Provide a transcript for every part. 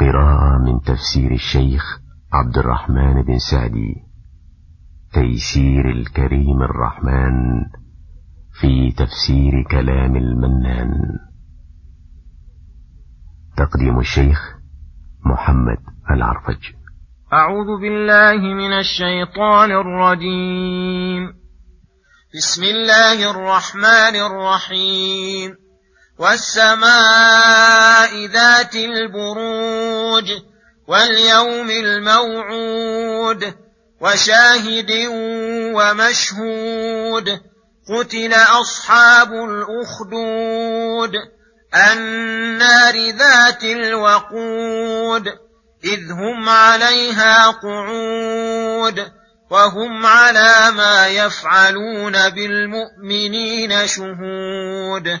قراءة من تفسير الشيخ عبد الرحمن بن سعدي. تيسير الكريم الرحمن في تفسير كلام المنان. تقديم الشيخ محمد العرفج. أعوذ بالله من الشيطان الرجيم. بسم الله الرحمن الرحيم. والسماء ذات البروج واليوم الموعود وشاهد ومشهود قتل أصحاب الأخدود النار ذات الوقود إذ هم عليها قعود وهم على ما يفعلون بالمؤمنين شهود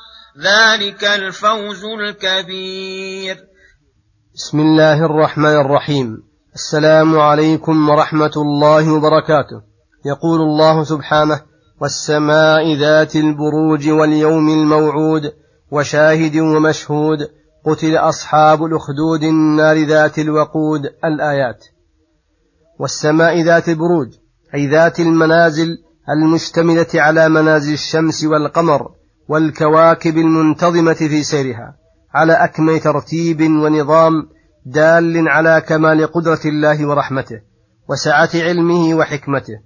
ذلك الفوز الكبير. بسم الله الرحمن الرحيم. السلام عليكم ورحمة الله وبركاته. يقول الله سبحانه والسماء ذات البروج واليوم الموعود وشاهد ومشهود قتل أصحاب الأخدود النار ذات الوقود. الآيات. والسماء ذات البروج أي ذات المنازل المشتملة على منازل الشمس والقمر والكواكب المنتظمة في سيرها على أكمل ترتيب ونظام دال على كمال قدرة الله ورحمته وسعة علمه وحكمته.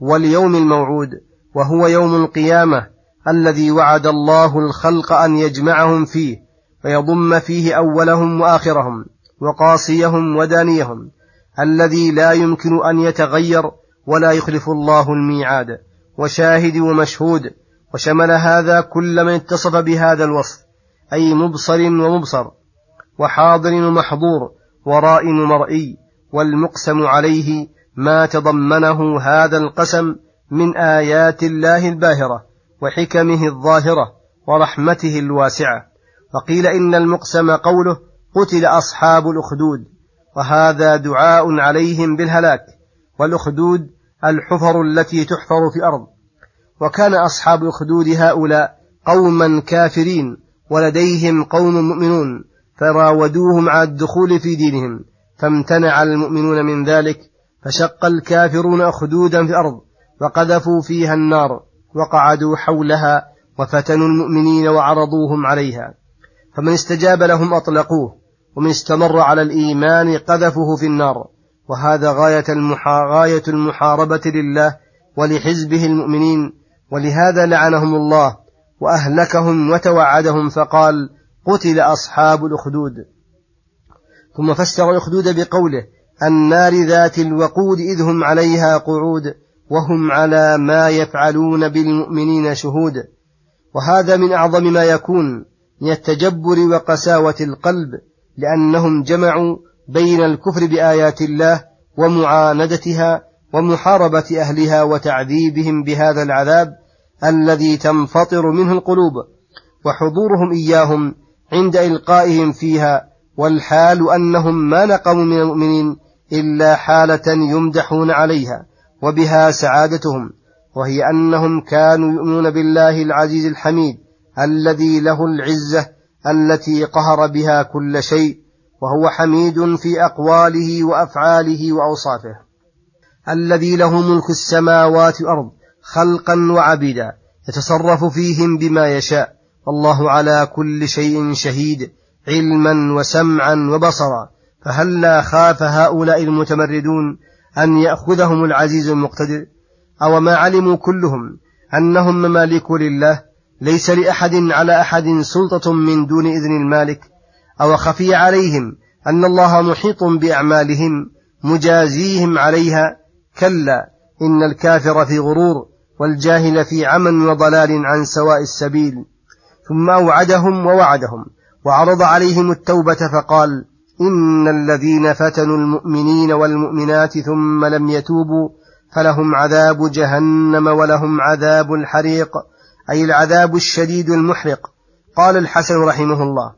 واليوم الموعود وهو يوم القيامة الذي وعد الله الخلق أن يجمعهم فيه ويضم فيه أولهم وآخرهم وقاصيهم ودانيهم الذي لا يمكن أن يتغير ولا يخلف الله الميعاد وشاهد ومشهود وشمل هذا كل من اتصف بهذا الوصف أي مبصر ومبصر وحاضر ومحظور ورائي ومرئي والمقسم عليه ما تضمنه هذا القسم من آيات الله الباهرة وحكمه الظاهرة ورحمته الواسعة. وقيل إن المقسم قوله قتل أصحاب الأخدود وهذا دعاء عليهم بالهلاك والأخدود الحفر التي تحفر في الأرض. وكان أصحاب الخدود هؤلاء قوما كافرين ولديهم قوم مؤمنون فراودوهم على الدخول في دينهم فامتنع المؤمنون من ذلك فشق الكافرون أخدودا في الأرض وقذفوا فيها النار وقعدوا حولها وفتنوا المؤمنين وعرضوهم عليها فمن استجاب لهم أطلقوه ومن استمر على الإيمان قذفوه في النار وهذا. غاية المحاربة لله ولحزبه المؤمنين ولهذا لعنهم الله وأهلكهم وتوعدهم فقال قتل أصحاب الأخدود. ثم فسر الأخدود بقوله النار ذات الوقود إذ هم عليها قعود وهم على ما يفعلون بالمؤمنين شهود. وهذا من أعظم ما يكون من التجبر وقساوة القلب لأنهم جمعوا بين الكفر بآيات الله ومعاندتها ومحاربة أهلها وتعذيبهم بهذا العذاب الذي تنفطر منه القلوب وحضورهم إياهم عند إلقائهم فيها والحال أنهم ما نقموا من المؤمنين إلا حالة يمدحون عليها وبها سعادتهم وهي أنهم كانوا يؤمنون بالله العزيز الحميد الذي له العزة التي قهر بها كل شيء وهو حميد في أقواله وأفعاله وأوصافه. الذي له ملك السماوات والأرض خلقا وعبيدا يتصرف فيهم بما يشاء. والله على كل شيء شهيد علما وسمعا وبصرا. فهلا خاف هؤلاء المتمردون أن يأخذهم العزيز المقتدر؟ أو ما علموا كلهم أنهم ممالك لله ليس لأحد على أحد سلطة من دون إذن المالك؟ أو خفي عليهم أن الله محيط بأعمالهم مجازيهم عليها؟ كلا إن الكافر في غرور. والجاهل في عمى وضلال عن سواء السبيل. ثم أوعدهم ووعدهم وعرض عليهم التوبة فقال إن الذين فتنوا المؤمنين والمؤمنات ثم لم يتوبوا فلهم عذاب جهنم ولهم عذاب الحريق أي العذاب الشديد المحرق. قال الحسن رحمه الله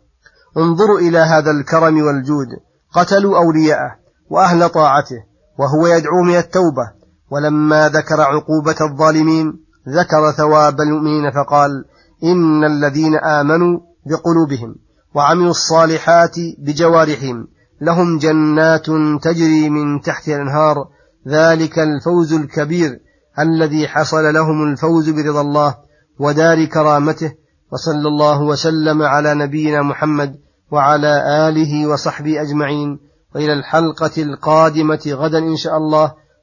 انظروا إلى هذا الكرم والجود قتلوا أولياءه وأهل طاعته وهو يدعو من التوبة ولما ذكر عقوبة الظالمين ذكر ثواب المؤمنين فقال إن الذين آمنوا بقلوبهم وعملوا الصالحات بجوارحهم لهم جنات تجري من تحت الأنهار ذلك الفوز الكبير الذي حصل لهم الفوز برضا الله ودار كرامته وصلى الله وسلم على نبينا محمد وعلى آله وصحبه أجمعين وإلى الحلقة القادمة غدا إن شاء الله